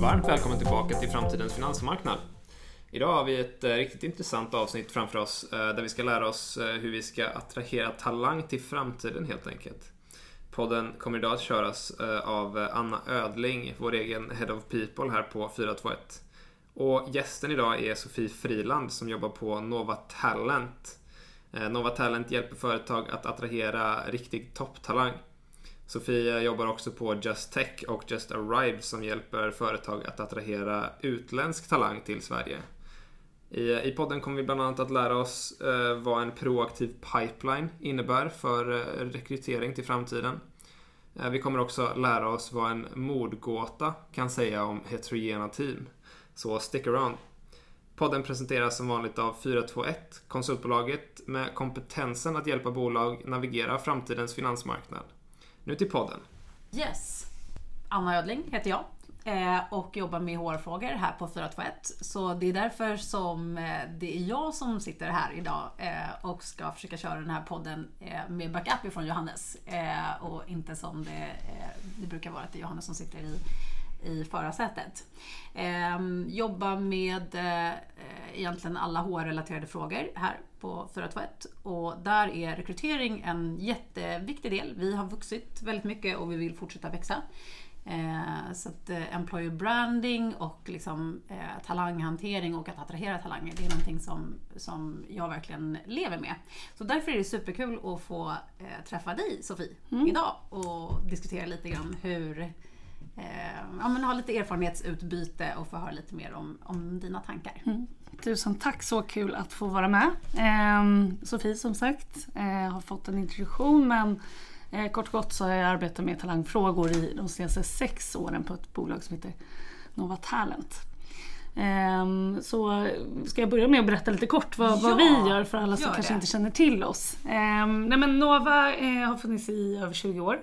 Varmt välkommen tillbaka till Framtidens finansmarknad. Idag har vi ett eh, riktigt intressant avsnitt framför oss eh, där vi ska lära oss eh, hur vi ska attrahera talang till framtiden helt enkelt. Podden kommer idag att köras av Anna Ödling, vår egen Head of People här på 421. Och gästen idag är Sofie Friland som jobbar på Nova Talent. Eh, Nova Talent hjälper företag att attrahera riktig topptalang. Sofia jobbar också på Just Tech och Just Arrived som hjälper företag att attrahera utländsk talang till Sverige. I, I podden kommer vi bland annat att lära oss eh, vad en proaktiv pipeline innebär för eh, rekrytering till framtiden. Eh, vi kommer också lära oss vad en mordgåta kan säga om heterogena team. Så stick around! Podden presenteras som vanligt av 421, konsultbolaget med kompetensen att hjälpa bolag navigera framtidens finansmarknad. Nu till podden. Yes. Anna Ödling heter jag eh, och jobbar med HR-frågor här på 421. Så det är därför som eh, det är jag som sitter här idag eh, och ska försöka köra den här podden med backup ifrån Johannes. Och inte som det, det brukar vara att det är Johannes som sitter i i förarsätet. Eh, jobba med eh, egentligen alla HR-relaterade frågor här på 421 och där är rekrytering en jätteviktig del. Vi har vuxit väldigt mycket och vi vill fortsätta växa. Eh, så att eh, employer branding och liksom, eh, talanghantering och att attrahera talanger, det är någonting som, som jag verkligen lever med. Så därför är det superkul att få eh, träffa dig Sofie mm. idag och diskutera lite grann hur ja, men ha lite erfarenhetsutbyte och få höra lite mer om, om dina tankar. Mm. Tusen tack, så kul att få vara med. Eh, Sofie som sagt eh, har fått en introduktion men eh, kort och gott så har jag arbetat med talangfrågor i de senaste sex åren på ett bolag som heter Nova Talent. Um, så ska jag börja med att berätta lite kort vad, ja, vad vi gör för alla som kanske det. inte känner till oss. Um, nej men Nova eh, har funnits i över 20 år.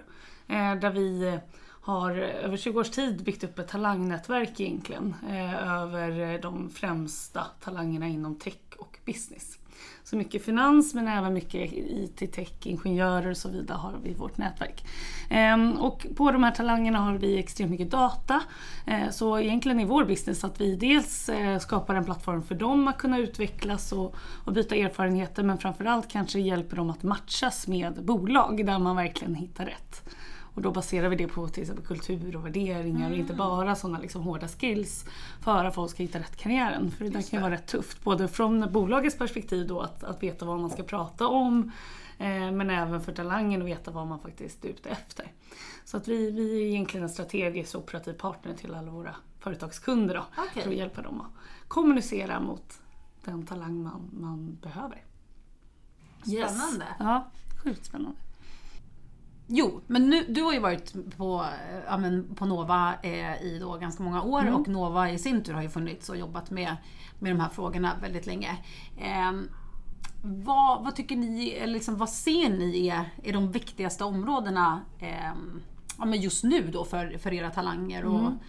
Eh, där vi har eh, över 20 års tid byggt upp ett talangnätverk egentligen eh, över eh, de främsta talangerna inom tech och business. Så mycket finans men även mycket IT, tech, ingenjörer och så vidare har vi i vårt nätverk. Ehm, och på de här talangerna har vi extremt mycket data. Eh, så egentligen är vår business att vi dels skapar en plattform för dem att kunna utvecklas och, och byta erfarenheter men framförallt kanske hjälper dem att matchas med bolag där man verkligen hittar rätt. Och då baserar vi det på till exempel kultur och värderingar mm. och inte mm. bara sådana liksom hårda skills för att folk ska hitta rätt karriären. För det där kan ju vara rätt tufft, både från bolagets perspektiv då att, att veta vad man ska prata om eh, men även för talangen att veta vad man faktiskt är ute efter. Så att vi, vi är egentligen en strategisk operativ partner till alla våra företagskunder då, okay. för att hjälpa dem att kommunicera mot den talang man, man behöver. Spännande! Yes. Ja, sjukt spännande. Jo, men nu, du har ju varit på, ja, men på Nova eh, i då ganska många år mm. och Nova i sin tur har ju funnits och jobbat med, med de här frågorna väldigt länge. Eh, vad, vad, tycker ni, eller liksom, vad ser ni är, är de viktigaste områdena eh, ja, men just nu då för, för era talanger? Och, mm.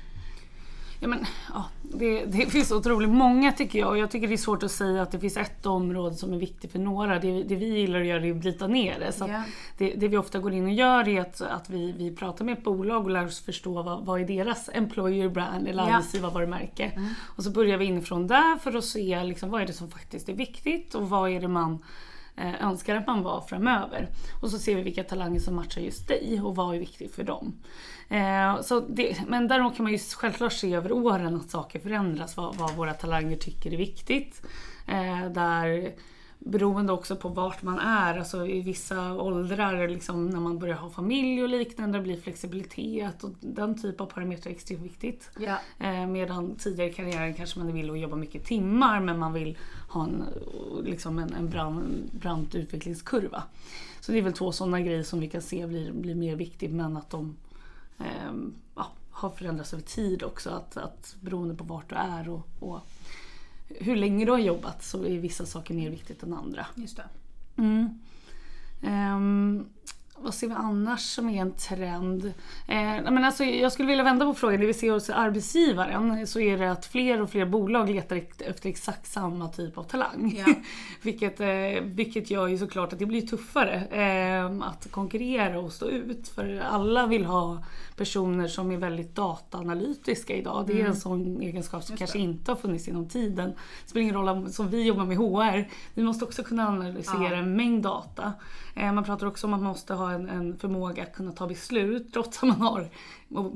Ja, men, ja, det, det finns otroligt många tycker jag och jag tycker det är svårt att säga att det finns ett område som är viktigt för några. Det, det vi gillar att göra är att bryta ner det. Så yeah. det, det, vi ofta går in och gör är att, att vi, vi pratar med ett bolag och lär oss förstå vad, vad är deras employer brand eller yeah. arbetsgivarvarumärke. Mm. Och så börjar vi inifrån där för att se liksom, vad är det som faktiskt är viktigt och vad är det man Eh, önskar att man var framöver. Och så ser vi vilka talanger som matchar just dig och vad är viktigt för dem. Eh, så det, men däremot kan man ju självklart se över åren att saker förändras, vad, vad våra talanger tycker är viktigt. Eh, där beroende också på vart man är, alltså i vissa åldrar liksom när man börjar ha familj och liknande blir flexibilitet och den typ av parametrar är extremt viktigt. Ja. Eh, medan tidigare i karriären kanske man vill jobba mycket timmar men man vill ha en, liksom en, en brant, brant utvecklingskurva. Så det är väl två sådana grejer som vi kan se blir, blir mer viktigt men att de eh, ja, har förändrats över tid också. Att, att beroende på vart du är och, och hur länge du har jobbat så är vissa saker mer viktigt än andra. Just det. Mm. Um, vad ser vi annars som är en trend? Eh, men alltså, jag skulle vilja vända på frågan. Det vi ser hos arbetsgivaren så är det att fler och fler bolag letar efter exakt samma typ av talang. Ja. vilket, eh, vilket gör ju såklart att det blir tuffare eh, att konkurrera och stå ut. För alla vill ha personer som är väldigt dataanalytiska idag. Det är en sån egenskap som Just kanske det. inte har funnits inom tiden. Det spelar ingen roll om, som vi jobbar med HR. Vi måste också kunna analysera Ja. en mängd data. Eh, man pratar också om att man måste ha en, en förmåga att kunna ta beslut trots att man har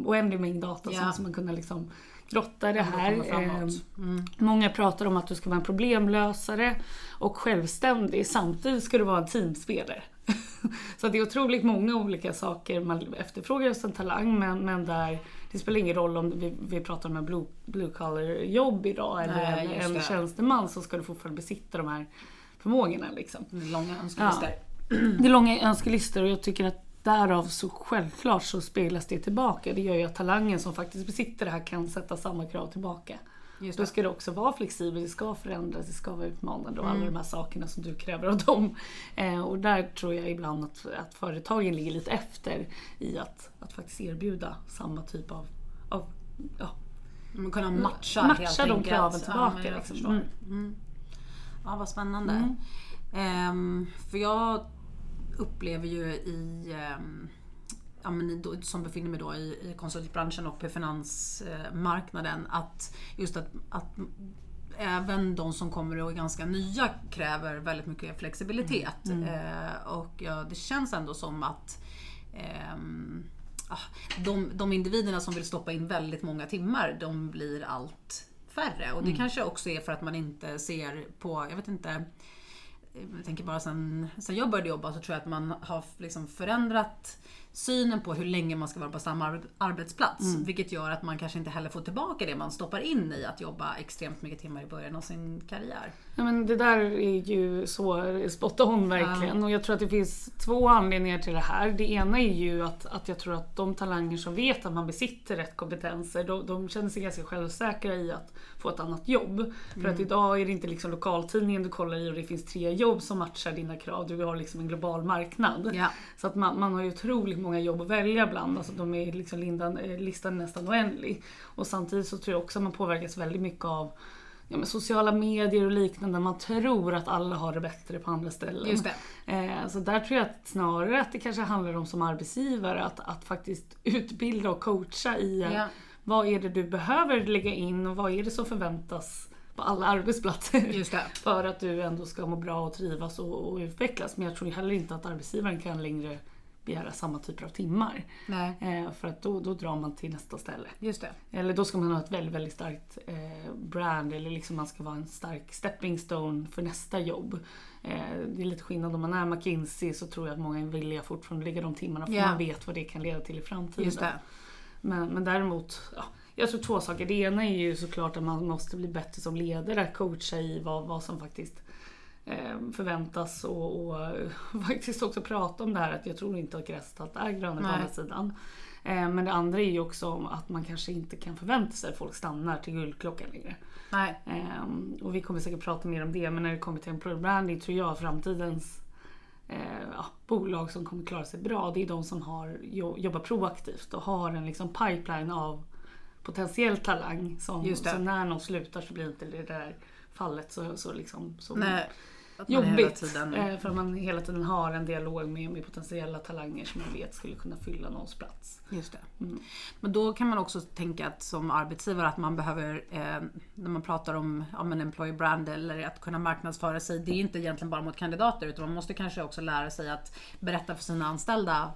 oändlig mängd data. Så Ja. måste man kunna liksom grotta i det här. Komma framåt. Eh, Mm. Många pratar om att du ska vara en problemlösare och självständig. Samtidigt ska du vara en teamspelare. Så att det är otroligt många olika saker man efterfrågar hos en talang men, men där det spelar ingen roll om vi, vi pratar om en blue, blue collar jobb idag eller Nej, en, en det. tjänsteman så ska du fortfarande besitta de här förmågorna. Liksom. Långa önskelistor. Det är långa önskelistor och jag tycker att därav så självklart så speglas det tillbaka. Det gör ju att talangen som faktiskt besitter det här kan sätta samma krav tillbaka. Just Då det. ska det också vara flexibelt, det ska förändras, det ska vara utmanande och alla Mm. de här sakerna som du kräver av dem. Eh, och där tror jag ibland att, att företagen ligger lite efter i att, att faktiskt erbjuda samma typ av, av ja, Men kunna matcha, Matcha helt de enkelt. kraven Ja, tillbaka, jag liksom. Mm. Mm. Ja, vad spännande. Mm. Ehm, för jag upplever ju i ehm, Ja, men då, som befinner mig då i, i konsultbranschen och på finansmarknaden att just att, att även de som kommer och är ganska nya kräver väldigt mycket flexibilitet. Eh, och ja, det känns ändå som att ah, de, de individerna som vill stoppa in väldigt många timmar, de blir allt färre. Och det kanske också är för att man inte ser på, jag vet inte, jag tänker bara sen, sen jag började jobba så tror jag att man har liksom förändrat synen på hur länge man ska vara på samma ar- arbetsplats. Vilket gör att man kanske inte heller får tillbaka det man stoppar in i att jobba extremt mycket timmar i början av sin karriär. Ja, men det där är ju så spot on verkligen. Och jag tror att det finns två anledningar till det här. Det ena är ju att, att jag tror att de talanger som vet att man besitter rätt kompetenser, de, de känner sig ganska självsäkra i att få ett annat jobb. För att idag är det inte liksom lokaltidningen du kollar i och det finns tre jobb som matchar dina krav. Du har liksom en global marknad. Ja. Så att man, man har ju otroligt många jobb att välja bland. Alltså de är liksom lindan, eh, listan nästan oändlig. Och samtidigt så tror jag också att man påverkas väldigt mycket av ja, men sociala medier och liknande. Man tror att alla har det bättre på andra ställen. Just det. Eh, så där tror jag att snarare att det kanske handlar om som arbetsgivare att, att faktiskt utbilda och coacha i eh, Ja. vad är det du behöver lägga in och vad är det som förväntas på alla arbetsplatser. För att du ändå ska må bra och trivas och, och utvecklas. Men jag tror heller inte att arbetsgivaren kan längre begära samma typer av timmar. Nej, Eh, för att då, då drar man till nästa ställe. just det. Eller då ska man ha ett väldigt, väldigt starkt eh, brand eller liksom man ska vara en stark stepping stone för nästa jobb. Eh, det är lite skillnad om man är McKinsey så tror jag att många är villiga fortfarande att lägga de timmarna för Ja. man vet vad det kan leda till i framtiden. Just det. Men, men däremot, ja, jag tror två saker. Det ena är ju såklart att man måste bli bättre som ledare, coacha i vad, vad som faktiskt förväntas och, och faktiskt också prata om det här att jag tror inte att gräset alltid är grönare på andra sidan. Eh, men det andra är ju också att man kanske inte kan förvänta sig att folk stannar till guldklockan längre. Nej. Ehm, och vi kommer säkert prata mer om det men när det kommer till employer branding tror jag framtidens eh, ja, bolag som kommer klara sig bra det är de som har, jo, jobbar proaktivt och har en liksom pipeline av potentiell talang. Som, så när någon slutar så blir inte det där fallet så, så, liksom, så Nej. Jobbigt. tiden... Eh, för att man hela tiden har en dialog med, med potentiella talanger som man vet skulle kunna fylla någons plats. Just det. Mm. Men då kan man också tänka att som arbetsgivare att man behöver, eh, när man pratar om ja, men employer brand eller att kunna marknadsföra sig, det är inte egentligen bara mot kandidater utan man måste kanske också lära sig att berätta för sina anställda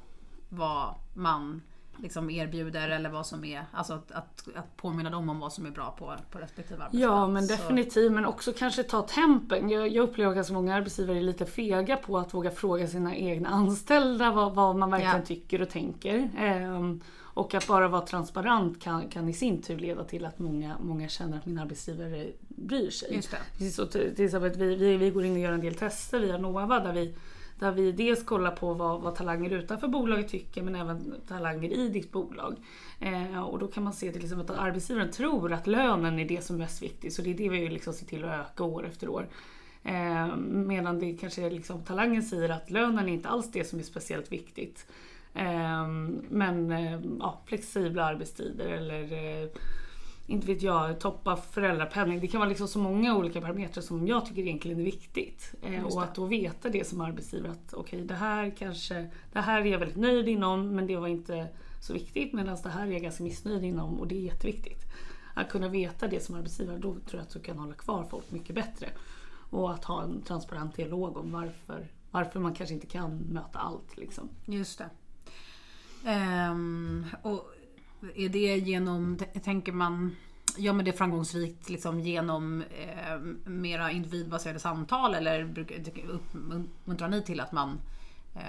vad man liksom erbjuder eller vad som är, alltså att, att, att påminna dem om vad som är bra på, på respektive arbetsplats. Ja men definitivt, men också kanske ta tempen. Jag, jag upplever att ganska många arbetsgivare är lite fega på att våga fråga sina egna anställda vad, vad man verkligen Ja. tycker och tänker. Ehm, och att bara vara transparent kan, kan i sin tur leda till att många, många känner att min arbetsgivare bryr sig. Just det. Så till, exempel vi, vi, vi går in och gör en del tester via Nova där vi, där vi dels kollar på vad, vad talanger utanför bolaget tycker men även talanger i ditt bolag. Eh, och då kan man se till exempel att arbetsgivaren tror att lönen är det som är mest viktigt så det är det vi vill liksom se till att öka år efter år. Eh, medan det kanske är liksom, talangen säger att lönen är inte alls det som är speciellt viktigt. Eh, men eh, ja, flexibla arbetstider eller eh, inte vet jag, toppa föräldrapenning. Det kan vara liksom så många olika parametrar som jag tycker egentligen är viktigt. Eh, och att då veta det som arbetsgivare att okej okay, det här kanske, det här är jag väldigt nöjd inom men det var inte så viktigt medan det här är jag ganska missnöjd inom och det är jätteviktigt. Att kunna veta det som arbetsgivare, då tror jag att du kan hålla kvar folk mycket bättre. Och att ha en transparent dialog om varför, varför man kanske inte kan möta allt. Liksom. Just det. Um, och är det genom, tänker man, ja men det är framgångsrikt liksom genom eh, mera individbaserade samtal eller uppmuntrar ni till att man eh,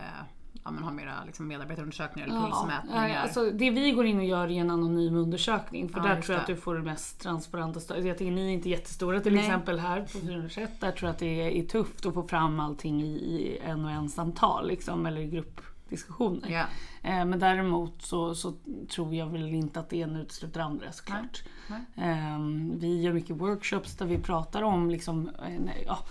ja, men har mera liksom medarbetarundersökningar eller ja, pulsmätningar? Alltså, det vi går in och gör är en anonym undersökning för ja, där tror jag att du får det mest transparenta stödet. Jag tänker ni är inte jättestora till Nej. exempel här på 401. Där tror jag att det är, är tufft att få fram allting i, i en och en samtal liksom, eller grupp diskussioner. Yeah. Men däremot så, så, tror jag väl inte att det ena utesluter andra såklart. Nej. Nej. Ehm, vi gör mycket workshops där vi pratar om, liksom, ja,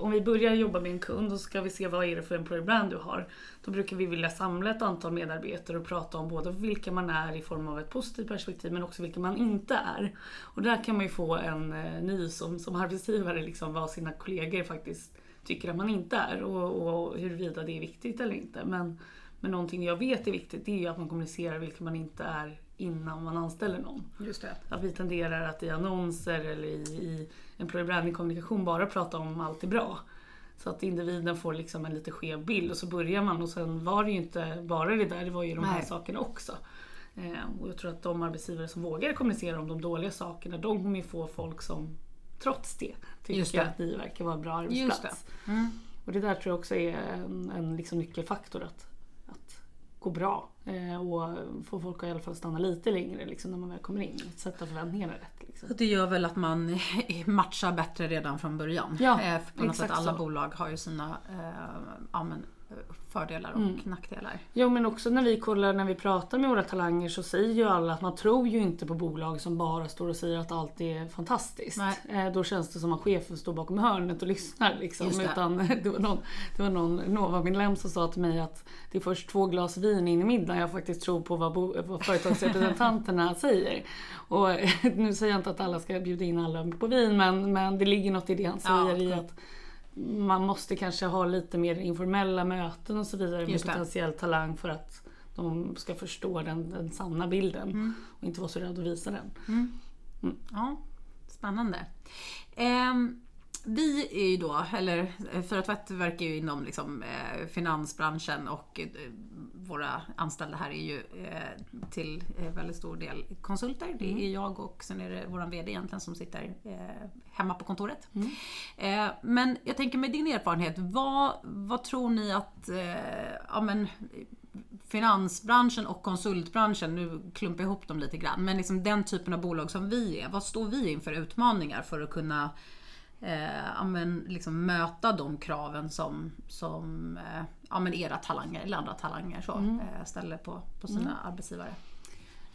om vi börjar jobba med en kund och ska vi se vad är det för employer brand du har. Då brukar vi vilja samla ett antal medarbetare och prata om både vilka man är i form av ett positivt perspektiv men också vilka man inte är. Och där kan man ju få en eh, ny som, som arbetsgivare, liksom, vad sina kollegor faktiskt tycker att man inte är och, och huruvida det är viktigt eller inte. Men, men någonting jag vet är viktigt det är ju att man kommunicerar vilka man inte är innan man anställer någon. Just det. Att vi tenderar att i annonser eller i, i employer branding kommunikation bara prata om allt är bra. Så att individen får liksom en lite skev bild och så börjar man och sen var det ju inte bara det där, det var ju de här Nej. sakerna också. Eh, och jag tror att de arbetsgivare som vågar kommunicera om de dåliga sakerna, de kommer ju få folk som trots det tycker det. att ni verkar vara en bra arbetsplats. Det. Mm. Och det där tror jag också är en, en liksom nyckelfaktor att, att gå bra eh, och få folk att i alla fall stanna lite längre liksom, när man väl kommer in. Att sätta förväntningarna rätt. Liksom. Det gör väl att man matchar bättre redan från början. Ja, eh, på något sätt alla så. bolag har ju sina eh, ja, men, fördelar och mm. nackdelar. Jo men också när vi kollar, när vi pratar med våra talanger så säger ju alla att man tror ju inte på bolag som bara står och säger att allt är fantastiskt. Eh, då känns det som att chefen står bakom hörnet och lyssnar. Liksom. Det. Utan, det var någon, det var någon Nova-medlem som sa till mig att det är först två glas vin in i middagen jag faktiskt tror på vad, bo, vad företagsrepresentanterna säger. Och nu säger jag inte att alla ska bjuda in alla på vin men, men det ligger något i det han säger ja, i att man måste kanske ha lite mer informella möten och så vidare med potentiell talang för att de ska förstå den, den sanna bilden mm. och inte vara så rädda att visa den. Mm. Mm. Ja, Spännande. Um, vi är ju då, eller Fyra Tvätt verkar ju inom liksom, eh, finansbranschen och eh, våra anställda här är ju eh, till eh, väldigt stor del konsulter. Det är mm. jag och sen är det vår VD egentligen som sitter eh, hemma på kontoret. Mm. Eh, men jag tänker med din erfarenhet, vad, vad tror ni att ja, men, finansbranschen och konsultbranschen, nu klumpar jag ihop dem lite grann, men liksom den typen av bolag som vi är, vad står vi inför utmaningar för att kunna eh, ja, men, liksom möta de kraven som, som eh, ja, men era talanger eller andra talanger så, mm. eh, ställer på, på sina mm. arbetsgivare?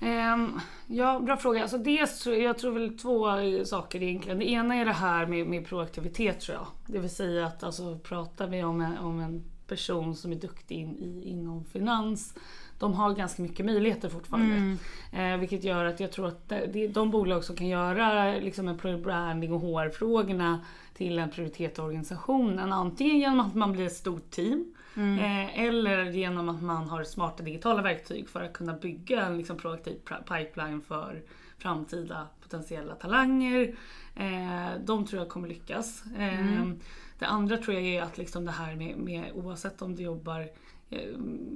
Um, ja, bra fråga. Alltså dels, jag tror väl två saker egentligen. Det ena är det här med, med proaktivitet tror jag. Det vill säga att alltså, pratar vi om en, om en person som är duktig in, i, inom finans de har ganska mycket möjligheter fortfarande. Mm. Eh, vilket gör att jag tror att det, de bolag som kan göra liksom en branding och HR-frågorna till en prioritet i organisationen. Antingen genom att man blir ett stort team mm. eh, eller genom att man har smarta digitala verktyg för att kunna bygga en liksom, proaktiv pipeline för framtida potentiella talanger. Eh, de tror jag kommer lyckas. Eh, mm. Det andra tror jag är att liksom det här med, med oavsett om du jobbar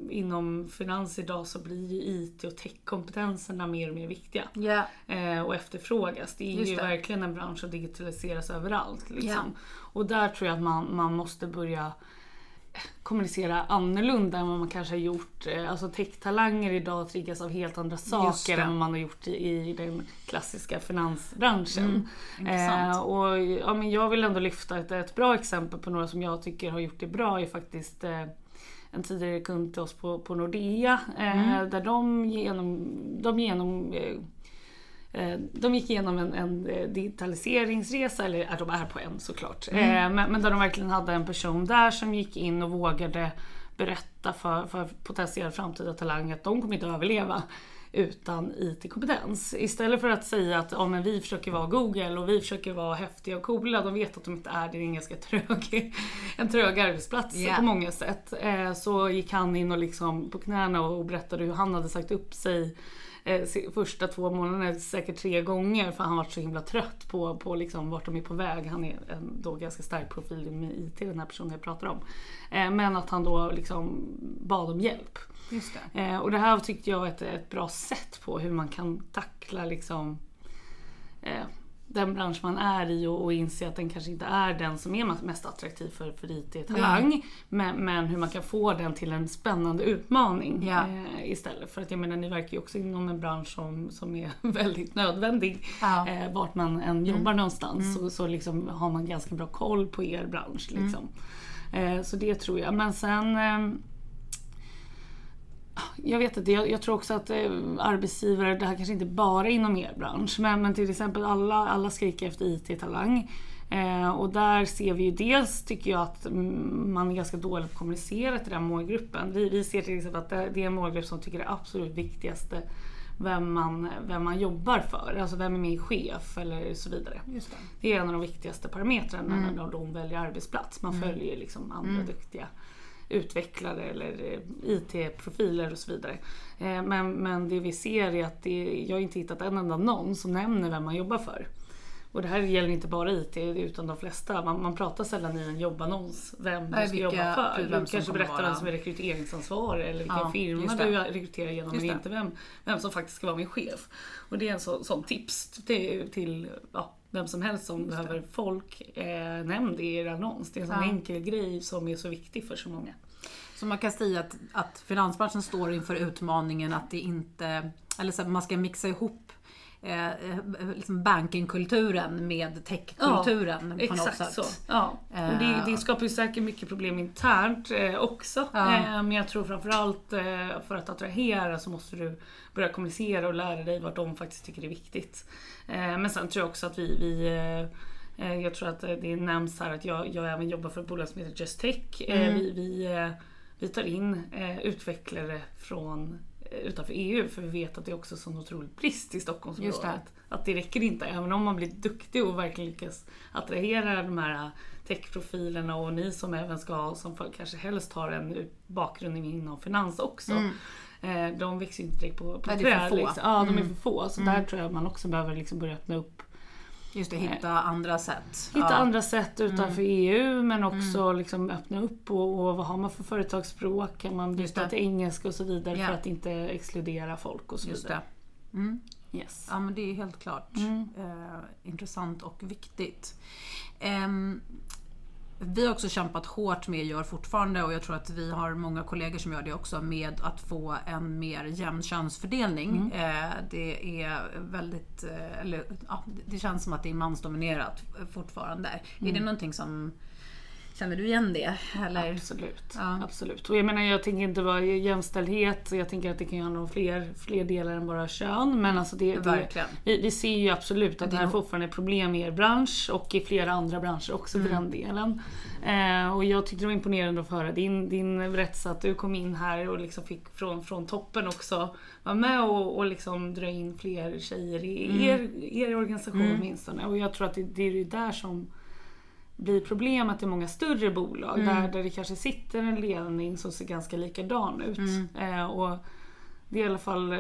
inom finans idag så blir ju IT och techkompetenserna mer och mer viktiga. Yeah. och efterfrågas. Det är Just ju det. verkligen en bransch som digitaliseras överallt. Liksom. Yeah. Och där tror jag att man, man måste börja kommunicera annorlunda än vad man kanske har gjort. Eh, alltså tech-talanger idag triggas av helt andra saker än vad man har gjort i, i den klassiska finansbranschen. Mm, eh, och, ja, men jag vill ändå lyfta ett, ett bra exempel på några som jag tycker har gjort det bra är faktiskt eh, en tidigare kund till oss på, på Nordea. Eh, mm. där de genom, de genom eh, eh, de gick igenom en, en digitaliseringsresa, eller de är på en såklart. Mm. Men, men där de verkligen hade en person där som gick in och vågade berätta för, för potentiell framtida talanger att de kommer inte överleva utan IT-kompetens. Istället för att säga att ja, men vi försöker vara Google och vi försöker vara häftiga och coola. De vet att de inte är det. Det är en ganska trög, en trög arbetsplats Yeah. på många sätt. Eh, så gick han in och liksom på knäna och berättade hur han hade sagt upp sig eh, första två månaderna säkert tre gånger för han var så himla trött på, på liksom vart de är på väg. Han är en då ganska stark profil med IT, den här personen jag pratar om. Eh, men att han då liksom bad om hjälp. Just det. Eh, och det här tyckte jag var ett, ett bra sätt på hur man kan tackla liksom, eh, den bransch man är i och, och inse att den kanske inte är den som är mest attraktiv för, för IT-talang. Men, men hur man kan få den till en spännande utmaning Ja. eh, istället. För att jag menar, ni verkar ju också inom en bransch som, som är väldigt nödvändig. Ja. Eh, vart man än jobbar någonstans så, så liksom har man ganska bra koll på er bransch. Liksom. Eh, så det tror jag. Men sen ehm, jag vet inte, jag, jag tror också att eh, arbetsgivare, det här kanske inte bara inom er bransch, men, men till exempel alla, alla skriker efter IT-talang. Eh, och där ser vi ju dels, tycker jag, att mm, man är ganska dålig på att kommunicera till den målgruppen. Vi, vi ser till exempel att det, det är en målgrupp som tycker det absolut viktigaste vem man, vem man jobbar för, alltså vem är min chef eller så vidare. Just det. Det är en av de viktigaste parametrarna när de väljer arbetsplats. Man följer liksom andra duktiga utvecklare eller eh, IT-profiler och så vidare. Eh, Men, men det vi ser är att det, jag har inte hittat en enda någon som nämner vem man jobbar för. Och det här gäller inte bara IT utan de flesta. Man, man pratar sällan i en jobbannons vem Nej, du ska jobba för. Du kanske berättar vara- vem som är rekryteringsansvarig eller vilken Ja, firma du rekryterar genom men inte vem, vem som faktiskt ska vara min chef. Och det är en så, sån tips till, till ja, vem som helst som behöver folk. Eh, nämn det i er annons. Det är en sån Ja. enkel grej som är så viktig för så många. Så man kan säga att, att finansbranschen står inför utmaningen att det inte, eller så att man ska mixa ihop eh, eh, liksom bankingkulturen med techkulturen på något sätt. så. Ja. Och det, det skapar ju säkert mycket problem internt eh, också. Ja. Eh, men jag tror framförallt eh, för att attrahera så måste du börja kommunicera och lära dig vad de faktiskt tycker är viktigt. Eh, men sen tror jag också att vi, vi eh, eh, jag tror att eh, det nämns här att jag, jag även jobbar för ett bolag som heter Just Tech. Eh, Mm. Vi, vi, eh, vi tar in eh, utvecklare från eh, utanför EU för vi vet att det är också sån otrolig brist i Stockholmsområdet. det. Att det räcker inte. Även om man blir duktig och verkligen lyckas attrahera de här techprofilerna och ni som även ska, som för- kanske helst har en bakgrund inom finans också. Eh, De växer ju inte direkt på, på Nej, träd. få. Liksom. Ja, de är för få. Så där tror jag man också behöver liksom börja öppna upp. Just det, hitta andra sätt. Hitta Ja. andra sätt utanför EU men också liksom öppna upp och, och vad har man för företagsspråk? Kan man byta till engelska och så vidare Ja. för att inte exkludera folk och så Just vidare. det. Mm. Yes. Ja men det är helt klart eh, intressant och viktigt. Ehm, vi har också kämpat hårt med, gör fortfarande, och jag tror att vi har många kollegor som gör det också, med att få en mer jämn könsfördelning. Eh, det är väldigt, eh, eller ja, det känns som att det är mansdominerat fortfarande. Är det någonting som, känner du igen det? Eller? Absolut. Ja. Absolut. Och jag menar jag tänker inte bara jämställdhet, jag tänker att det kan handla om fler, fler delar än bara kön. Men alltså det, det, Verkligen. vi, vi ser ju absolut att Det det här är- fortfarande är problem i er bransch och i flera andra branscher också för Mm. den delen. Eh, och jag tyckte det var imponerande att få höra din, din berättelse att du kom in här och liksom fick från, från toppen också vara med och, och liksom dra in fler tjejer i Mm. er, er organisation åtminstone. Och jag tror att det, det är ju där som blir problemet i många större bolag Mm. där, där det kanske sitter en ledning som ser ganska likadan ut. Mm. Eh, och det är i alla fall eh,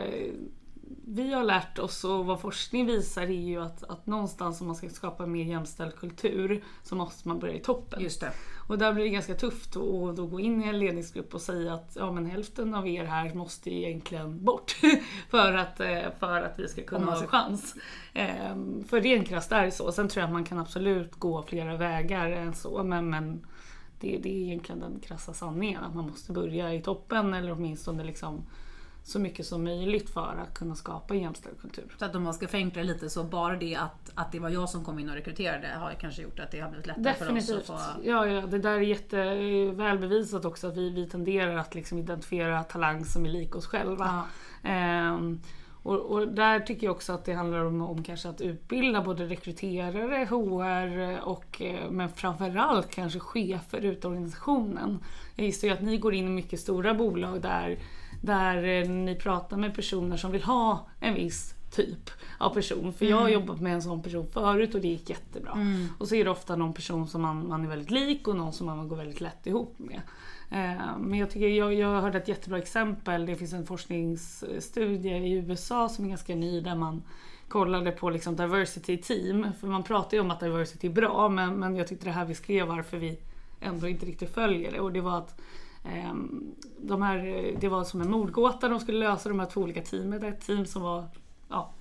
vi har lärt oss och vad forskning visar är ju att, att någonstans om man ska skapa en mer jämställd kultur så måste man börja i toppen. Just det. Och där blir det ganska tufft att då gå in i en ledningsgrupp och säga att ja, men hälften av er här måste egentligen bort för att, eh, för att vi ska kunna ha ska- chans. Ehm, För rent krasst är det så. Sen tror jag att man kan absolut gå flera vägar än så men, men det, det är egentligen den krassa sanningen att man måste börja i toppen eller åtminstone liksom så mycket som möjligt för att kunna skapa en jämställd kultur. Så att om man ska förenkla lite så bara det att, att det var jag som kom in och rekryterade har kanske gjort att det har blivit lättare för Definitivt. oss att få... Ja, ja, det där är jätteväl bevisat också att vi, vi tenderar att liksom identifiera talang som är lik oss själva. Ja. Ehm, Och, och, där tycker jag också att det handlar om, om kanske att utbilda både rekryterare, HR och eh, men framförallt kanske chefer ut i organisationen. Jag gissar ju att ni går in i mycket stora bolag där, där eh, ni pratar med personer som vill ha en viss typ av person. För jag har mm. jobbat med en sån person förut och det gick jättebra. Mm. Och så är det ofta någon person som man, man är väldigt lik och någon som man går väldigt lätt ihop med. Eh, men jag, tycker, jag, jag hörde ett jättebra exempel. Det finns en forskningsstudie i USA som är ganska ny där man kollade på liksom diversity team. För man pratar ju om att diversity är bra men, men jag tyckte det här vi skrev varför vi ändå inte riktigt följer det. Och det var att de här, det var som en mordgåta, de skulle lösa de här två olika teamen. Ett team som var ja,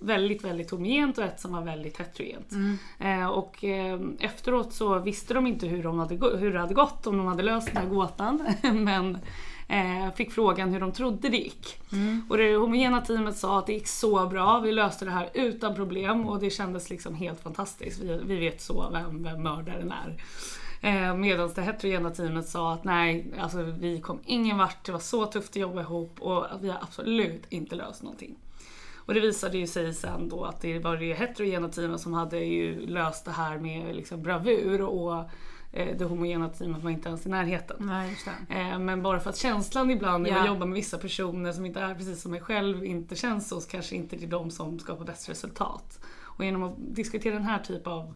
väldigt, väldigt homogent och ett som var väldigt heterogent. Mm. Eh, och eh, efteråt så visste de inte hur, de hade, hur det hade gått, om de hade löst den här gåtan. Men eh, fick frågan hur de trodde det gick. Mm. Och det homogena teamet sa att det gick så bra, vi löste det här utan problem och det kändes liksom helt fantastiskt. Vi, vi vet så vem, vem mördaren är. Eh, Medan det heterogena teamet sa att nej, alltså vi kom ingen vart, det var så tufft att jobba ihop och vi har absolut inte löst någonting. Och det visade ju sig sen då att det var det heterogena teamet som hade ju löst det här med liksom bravur och eh, det homogena teamet var inte ens i närheten. Nej, eh, Men bara för att känslan ibland när ja. man jobbar med vissa personer som inte är precis som mig själv inte känns så, så kanske inte det är de som skapar bäst resultat. Och genom att diskutera den här typen av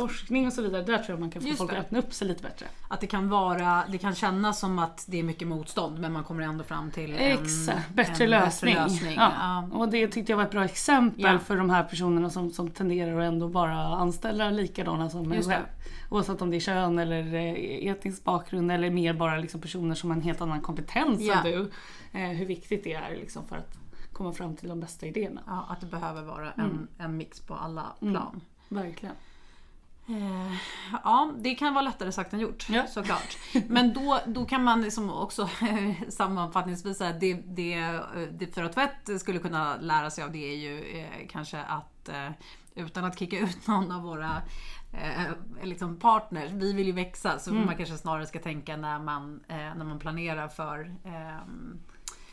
forskning och så vidare. Där tror jag man kan få Just folk det. att öppna upp sig lite bättre. Att det kan vara, det kan kännas som att det är mycket motstånd men man kommer ändå fram till en, Exakt, bättre, en lösning. bättre lösning. Ja. ja. Och det tyckte jag var ett bra exempel ja. för de här personerna som, som tenderar att ändå bara anställa likadana som en själv. Oavsett om det är kön eller eh, etnisk bakgrund eller mer bara liksom personer som har en helt annan kompetens än du. Eh, hur viktigt det är liksom för att komma fram till de bästa idéerna. Ja, att det behöver vara en, mm. en mix på alla mm. plan. Mm, verkligen. Eh, ja, det kan vara lättare sagt än gjort ja. såklart. Men då, då kan man liksom också sammanfattningsvis säga att det, det, det Tvätt skulle kunna lära sig av det är ju eh, kanske att eh, utan att kicka ut någon av våra eh, liksom partners, vi vill ju växa så mm. man kanske snarare ska tänka när man, när man planerar för ehm,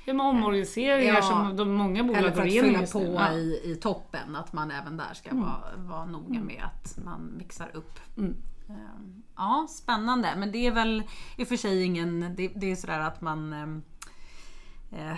Ja, med omorganiseringar ja, som de många bolag går igenom Eller för att på i, i toppen, att man även där ska mm. vara, vara noga med att man mixar upp. Mm. Ehm, ja, spännande. Men det är väl i och för sig ingen... Det, det är sådär att man ehm, Eh,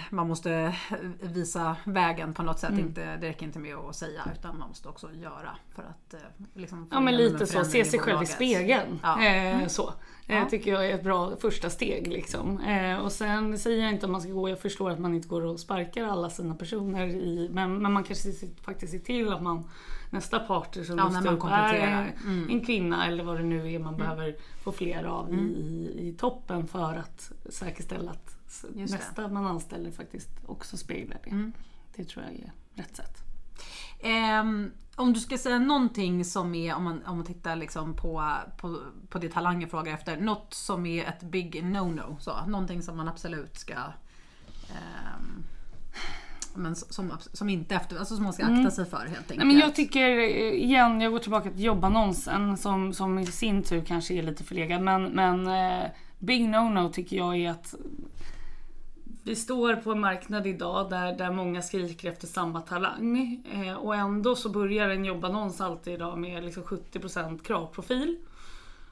man måste visa vägen på något sätt. Mm. Inte, det räcker inte med att säga utan man måste också göra för att eh, liksom, Ja men lite så, se sig själv i spegeln. Ja. Eh, mm. så. Ja. Eh, tycker jag är ett bra första steg. Liksom. Eh, och sen säger jag inte att man ska gå, jag förstår att man inte går och sparkar alla sina personer i, men, men man kanske faktiskt ser till att man nästa partner som ja, lyfter upp är en, mm. en, kvinna eller vad det nu är man mm. behöver få fler av mm. i, i toppen för att säkerställa att Just nästa det. man anställer faktiskt också speglar det. Mm. Det tror jag är rätt sätt. Um, om du ska säga någonting som är, om man, om man tittar liksom på, på, på det talanger frågar efter, något som är ett big no-no. Så, någonting som man absolut ska um, men som, som inte efter, alltså som man ska akta mm. sig för helt enkelt. men jag tycker, igen, jag går tillbaka till jobbannonsen som, som i sin tur kanske är lite förlegad. Men, men eh, big no-no tycker jag är att vi står på en marknad idag där, där många skriker efter samma talang. Eh, och ändå så börjar en jobbannons alltid idag med liksom 70% kravprofil.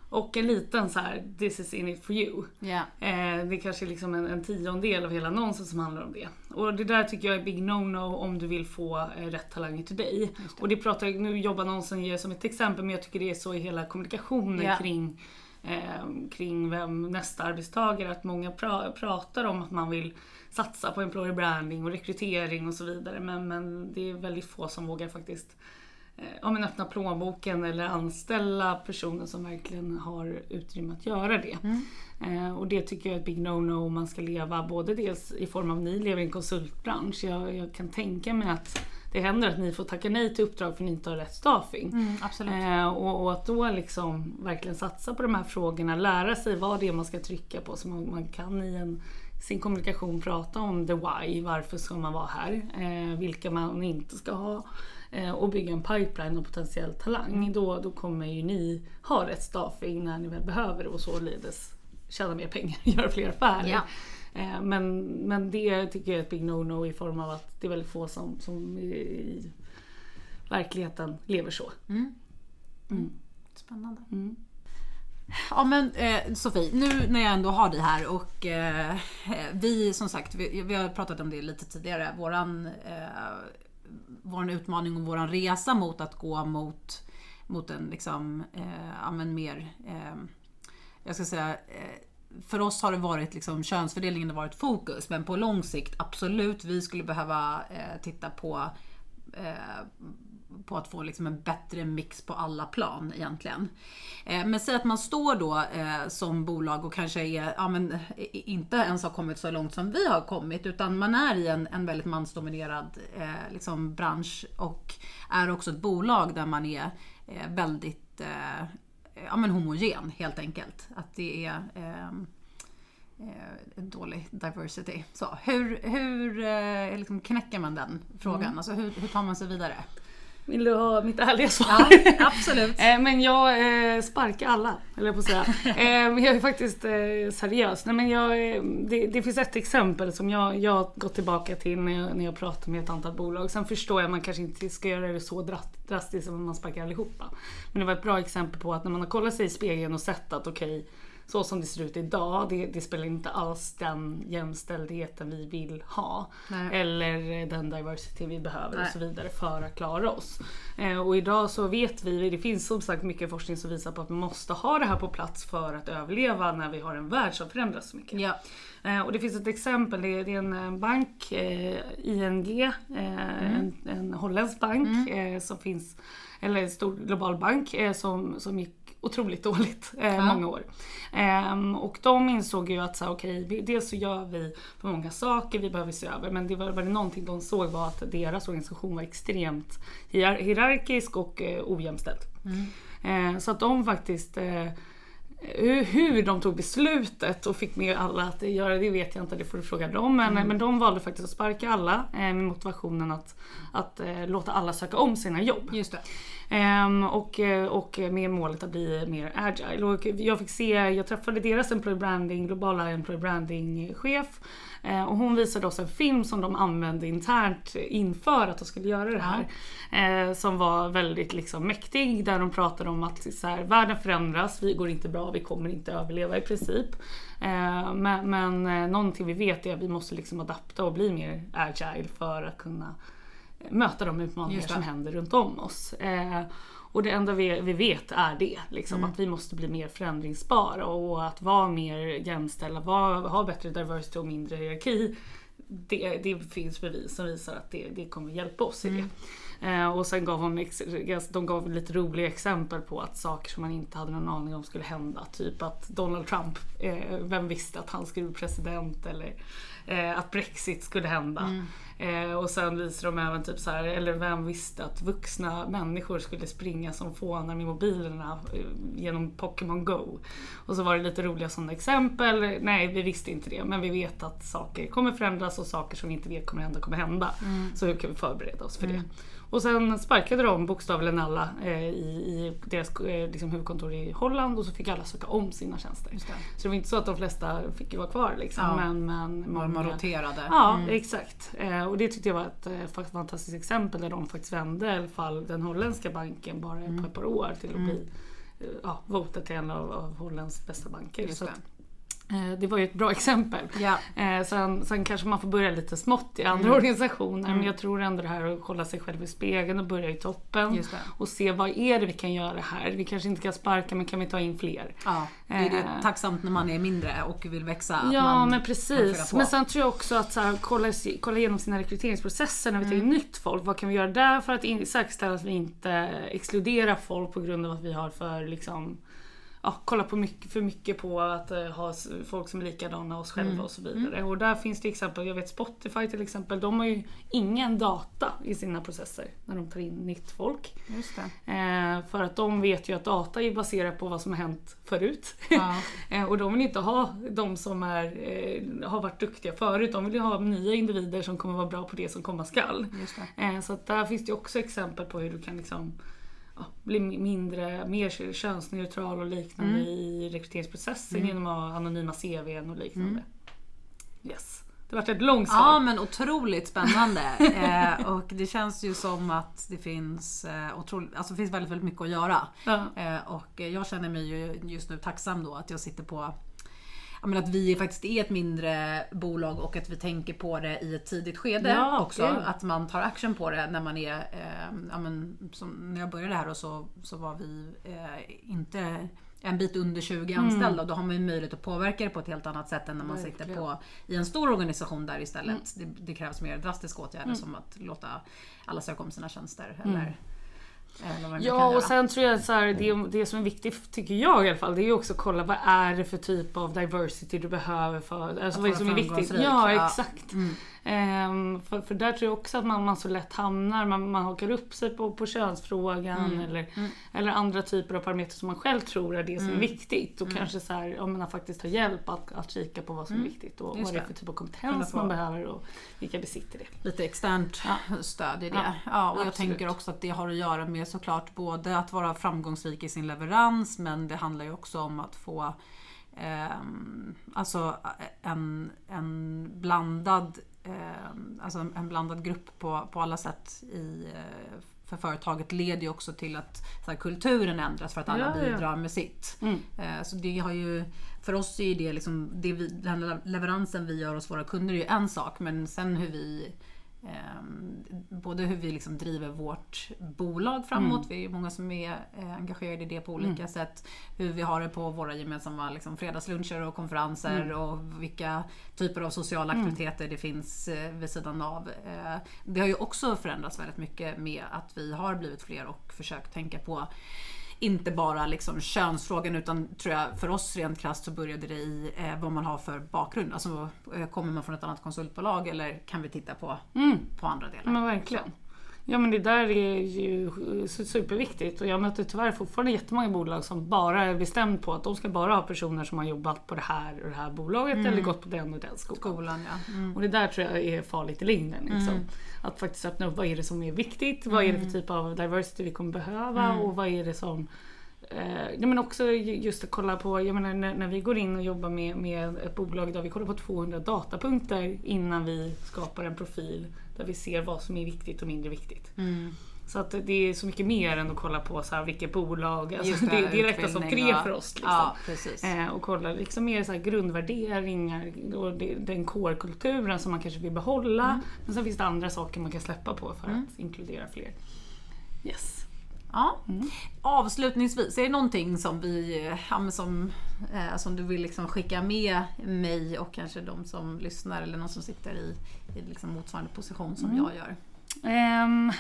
Och en liten så här, this is in it for you. Yeah. Eh, det är kanske liksom en, en tiondel av hela annonsen som handlar om det. Och det där tycker jag är big no-no om du vill få eh, rätt talanger till dig. Det. Och det pratar, nu jobbannonsen ger som ett exempel men jag tycker det är så i hela kommunikationen yeah. kring eh, kring vem nästa arbetstagare. Att många pra pratar om att man vill satsa på employer branding och rekrytering och så vidare. Men, men det är väldigt få som vågar faktiskt eh, ja, men öppna plånboken eller anställa personer som verkligen har utrymme att göra det. Mm. Eh, och det tycker jag är ett big no-no om man ska leva både dels i form av ni lever i en konsultbransch. Jag, jag kan tänka mig att det händer att ni får tacka nej till uppdrag för att ni inte har rätt staffing. Mm, eh, och, och, att då liksom verkligen satsa på de här frågorna, lära sig vad det är man ska trycka på så man, man kan i en, sin kommunikation prata om the why, varför ska man vara här, eh, vilka man inte ska ha eh, och bygga en pipeline av potentiell talang. Mm. Då, då kommer ju ni ha rätt staffing när ni väl behöver det och således tjäna mer pengar, göra fler affärer. Ja. Eh, men, men det tycker jag är ett big no-no i form av att det är väldigt få som, som i, verkligheten lever så. Mm. Spännande. Mm. Ja men eh, Sofie, nu när jag ändå har dig här och eh, vi som sagt, vi, vi har pratat om det lite tidigare. Våran, eh, våran utmaning och våran resa mot att gå mot, mot en liksom, eh, ja, men mer, eh, jag ska säga, eh, för oss har det varit liksom, könsfördelningen har varit fokus, men på lång sikt absolut, vi skulle behöva eh, titta på eh, på att få liksom en bättre mix på alla plan egentligen. Eh, men säg att man står då eh, som bolag och kanske är, ja, men, inte ens har kommit så långt som vi har kommit utan man är i en, en väldigt mansdominerad eh, liksom bransch och är också ett bolag där man är eh, väldigt eh, ja, men homogen helt enkelt. Att det är ehm, eh, dålig diversity. Så, hur hur eh, liksom knäcker man den frågan? Mm. Alltså, hur, hur tar man sig vidare? Vill du ha mitt ärliga svar? Ja, absolut. Eh, Men jag eh, sparkar alla, eller på att säga. Eh, jag är faktiskt seriös. Nej, men jag, det, det finns ett exempel som jag, jag har gått tillbaka till när jag, när jag pratar med ett antal bolag. Sen förstår jag att man kanske inte ska göra det så drast- drastiskt som man sparkar allihopa. Men det var ett bra exempel på att när man har kollat sig i spegeln och sett att okej, så som det ser ut idag, det, det spelar inte alls den jämställdheten vi vill ha. Nej. Eller den diversity vi behöver Nej. och så vidare för att klara oss. Eh, och idag så vet vi, det finns som sagt mycket forskning som visar på att vi måste ha det här på plats för att överleva när vi har en värld som förändras så mycket. Ja. Eh, och det finns ett exempel, det är, det är en eh, bank, eh, ING, Mm. en, en holländsk bank eh, som finns, eller en stor global bank som, som gick otroligt dåligt eh, Ja. många år. Ehm, och de insåg ju att så, okej, vi- dels så gör vi för många saker vi behöver se över men det var, var det någonting de såg var att deras organisation var extremt hier- hierarkisk och eh, ojämställd. Eh, så att de faktiskt eh, hur, hur de tog beslutet och fick med alla att göra det vet jag inte, det får du fråga dem. Men, men de valde faktiskt att sparka alla eh, med motivationen att, att eh, låta alla söka om sina jobb. Just det. Ehm, och, eh, och med målet att bli mer agile. Och jag fick se, jag träffade deras employee branding, globala employee branding chef. Eh, och hon visade oss en film som de använde internt inför att de skulle göra det här. Eh, som var väldigt liksom mäktig där de pratade om att så här, världen förändras, vi går inte bra, vi kommer inte överleva i princip. Eh, men men någonting vi vet är att vi måste liksom adapta och bli mer agile för att kunna möta de utmaningar som händer runt om oss. Och det enda vi, vi vet är det, liksom, Mm. att vi måste bli mer förändringsbara och att vara mer jämställda, vara, ha bättre diversity och mindre hierarki. Det, det finns bevis som visar att det, det kommer hjälpa oss i det. Eh, och sen gav hon, de gav lite roliga exempel på att saker som man inte hade någon aning om skulle hända. Typ att Donald Trump, eh, vem visste att han skulle bli president eller eh, att Brexit skulle hända. Eh, och sen visar de även typ så här, eller vem visste att vuxna människor skulle springa som fånar med mobilerna eh, genom Pokémon Go. Och så var det lite roliga sådana exempel. Nej, vi visste inte det, men vi vet att saker kommer förändras och saker som vi inte vet kommer hända kommer hända. Så hur kan vi förbereda oss för det? Och sen sparkade de bokstavligen alla eh, i, i deras eh, liksom, huvudkontor i Holland och så fick alla söka om sina tjänster. Det. Så det var inte så att de flesta fick vara kvar liksom. Ja. Men, men Var man många- roterade. Ja, Mm. exakt. Eh, och det tyckte jag var ett eh, fa- fantastiskt exempel där de faktiskt vände i alla fall den holländska banken bara Mm. på ett par år till att bli eh, ja, votad till en av, av Hollands bästa banker. Det. eh, det var ju ett bra exempel. Ja. Eh, sen, sen kanske man får börja lite smått i andra Mm. organisationer Mm. men jag tror ändå det här att kolla sig själv i spegeln och börja i toppen. Och se vad är det vi kan göra här. Vi kanske inte kan sparka men kan vi ta in fler? Ja, det är det Eh. tacksamt när man är mindre och vill växa. Ja men precis. Men sen tror jag också att så här, kolla, kolla igenom sina rekryteringsprocesser när vi tar in Mm. nytt folk. Vad kan vi göra där för att in, säkerställa att vi inte exkluderar folk på grund av att vi har för liksom Ja, kolla på mycket, för mycket på att eh, ha folk som är likadana oss själva Mm. och så vidare. Och där finns det exempel, jag vet Spotify till exempel, de har ju ingen data i sina processer när de tar in nytt folk. Eh, för att de vet ju att data är baserat på vad som har hänt förut. Ja. Eh, Och de vill inte ha de som är, eh, har varit duktiga förut. De vill ju ha nya individer som kommer vara bra på det som komma skall. Eh, Så att där finns det också exempel på hur du kan liksom, ja, bli mindre, mer könsneutral och liknande Mm. i rekryteringsprocessen Mm. genom att ha anonyma CVn och liknande. Yes. Det var ett långt svar. Ja men otroligt spännande. eh, och det känns ju som att det finns, eh, otroligt, alltså det finns väldigt, väldigt mycket att göra. Ja. Eh, och jag känner mig ju just nu tacksam då att jag sitter på men att vi faktiskt är ett mindre bolag och att vi tänker på det i ett tidigt skede Ja, också. gud. Att man tar action på det när man är, eh, ja, men, när jag började här och så, så var vi eh, inte en bit under 20 anställda och då har man ju möjlighet att påverka det på ett helt annat sätt än när man sitter Verkligen. på i en stor organisation där istället det, det krävs mer drastiska åtgärder som att låta alla söka om sina tjänster. Eller, Ja och sen tror jag så här, det, det som är viktigt, tycker jag i alla fall, det är ju också att kolla vad är det för typ av diversity du behöver för, alltså vad är det som är viktigt. Ja, ja. exakt. Mm. Ehm, för, för där tror jag också att man, man så lätt hamnar, man, man hakar upp sig på, på könsfrågan Mm. eller, eller andra typer av parametrar som man själv tror är det som Mm. är viktigt. Och kanske så här, men att faktiskt ta hjälp att, att kika på vad som är viktigt och Mm. Just vad det är för typ av kompetens man behöver och vilka besitter det. lite externt Ja. stöd i det. Ja, Ja, och jag absolut. tänker också att det har att göra med såklart både att vara framgångsrik i sin leverans men det handlar ju också om att få ehm, alltså en, en blandad alltså en, blandad grupp på, på alla sätt i, eh, för företaget leder ju också till att så här, kulturen ändras för att alla Ja, ja. bidrar med sitt. Mm. Eh, Så det har ju, för oss är ju det liksom, det vi, den leveransen vi gör hos våra kunder är ju en sak men sen hur vi ehm, både hur vi liksom driver vårt bolag framåt, vi är ju många som är eh, engagerade i det på olika sätt. Hur vi har det på våra gemensamma liksom, fredagsluncher och konferenser och vilka typer av sociala aktiviteter det finns eh, vid sidan av. Eh, det har ju också förändrats väldigt mycket med att vi har blivit fler och försökt tänka på inte bara liksom könsfrågan utan tror jag för oss rent krasst så började det i eh, vad man har för bakgrund. Alltså eh, kommer man från ett annat konsultbolag eller kan vi titta på, Mm. på andra delar? Men verkligen. Ja men det där är ju su- superviktigt och jag möter tyvärr fortfarande jättemånga bolag som bara är bestämt på att de ska bara ha personer som har jobbat på det här och det här bolaget eller gått på den och den skolan. Skolan ja. Mm. Och det där tror jag är farligt i längden. Liksom. Att faktiskt öppna upp vad är det som är viktigt, vad är det för typ av diversity vi kommer behöva och vad är det som Eh, men också ju- just att kolla på, jag menar när, när vi går in och jobbar med, med ett bolag där vi kollar på 200 datapunkter innan vi skapar en profil där vi ser vad som är viktigt och mindre viktigt. Mm. Så att det är så mycket mer än att kolla på så här, vilket bolag, alltså det, det, räknas som tre för oss. Liksom. Ja. Eh, och kolla liksom mer så här grundvärderingar och det, den core-kulturen som man kanske vill behålla. Mm. Men sen finns det andra saker man kan släppa på för att inkludera fler. Yes. Ja. Avslutningsvis, är det någonting som, vi, som, eh, som du vill liksom skicka med mig och kanske de som lyssnar eller någon som sitter i, i liksom motsvarande position som jag gör? Ehm,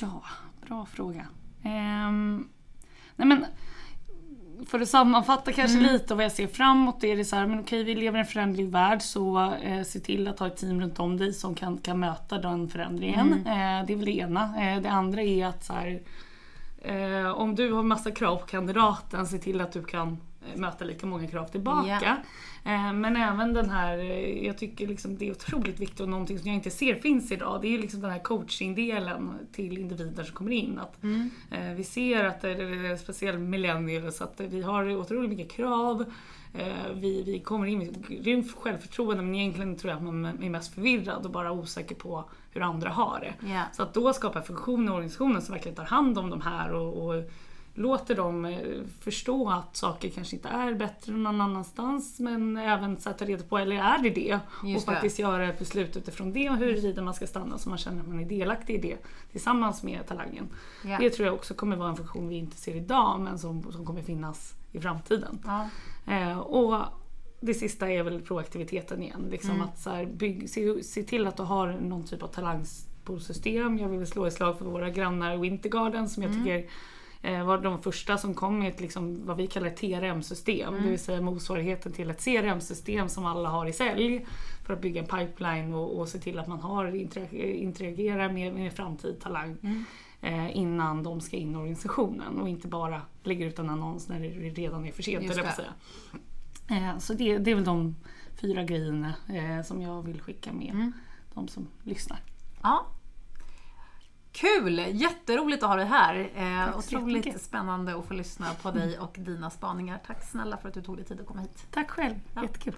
ja, bra fråga. Ehm, nej men, för att sammanfatta kanske lite av vad jag ser framåt. Är det så här, men okej vi lever i en föränderlig värld så eh, se till att ha ett team runt om dig som kan, kan möta den förändringen. Eh, det är väl det ena. Eh, det andra är att så här, eh, om du har massa krav på kandidaten, se till att du kan möta lika många krav tillbaka. Eh, Men även den här, eh, jag tycker liksom det är otroligt viktigt och någonting som jag inte ser finns idag. Det är liksom den här coachingdelen till individer som kommer in. Att, eh, Vi ser att det är speciellt millennials, att vi har otroligt mycket krav. Eh, Vi, vi kommer in med grymt självförtroende men egentligen tror jag att man är mest förvirrad och bara osäker på hur andra har det. Ja. Så att då skapa funktioner i organisationen som verkligen tar hand om de här och, och låter dem eh, förstå att saker kanske inte är bättre någon annanstans men även så att ta reda på, eller är det det? Just och det. faktiskt göra ett beslut utifrån det och huruvida man ska stanna så man känner att man är delaktig i det tillsammans med talangen. Ja. Det tror jag också kommer vara en funktion vi inte ser idag men som, som kommer finnas i framtiden. Ja. Eh, och det sista är väl proaktiviteten igen. Liksom Mm. att så här, bygg, se, se till att du har någon typ av talangspolsystem. Jag vill slå ett slag för våra grannar Wintergarden som jag Mm. tycker var de första som kom med ett, liksom, vad vi kallar ett TRM-system. Mm. Det vill säga motsvarigheten till ett CRM-system som alla har i sälj. För att bygga en pipeline och, och se till att man har interager- interagerar med, med framtid talang. Mm. Eh, innan de ska in i organisationen och inte bara lägger ut en annons när det redan är för sent. Just det. Eh, så det, det är väl de fyra grejerna eh, som jag vill skicka med Mm. de som lyssnar. Ja. Kul! Jätteroligt att ha dig här. Eh, otroligt spännande att få lyssna på dig mm. och dina spaningar. Tack snälla för att du tog dig tid att komma hit. Tack själv, ja. jättekul.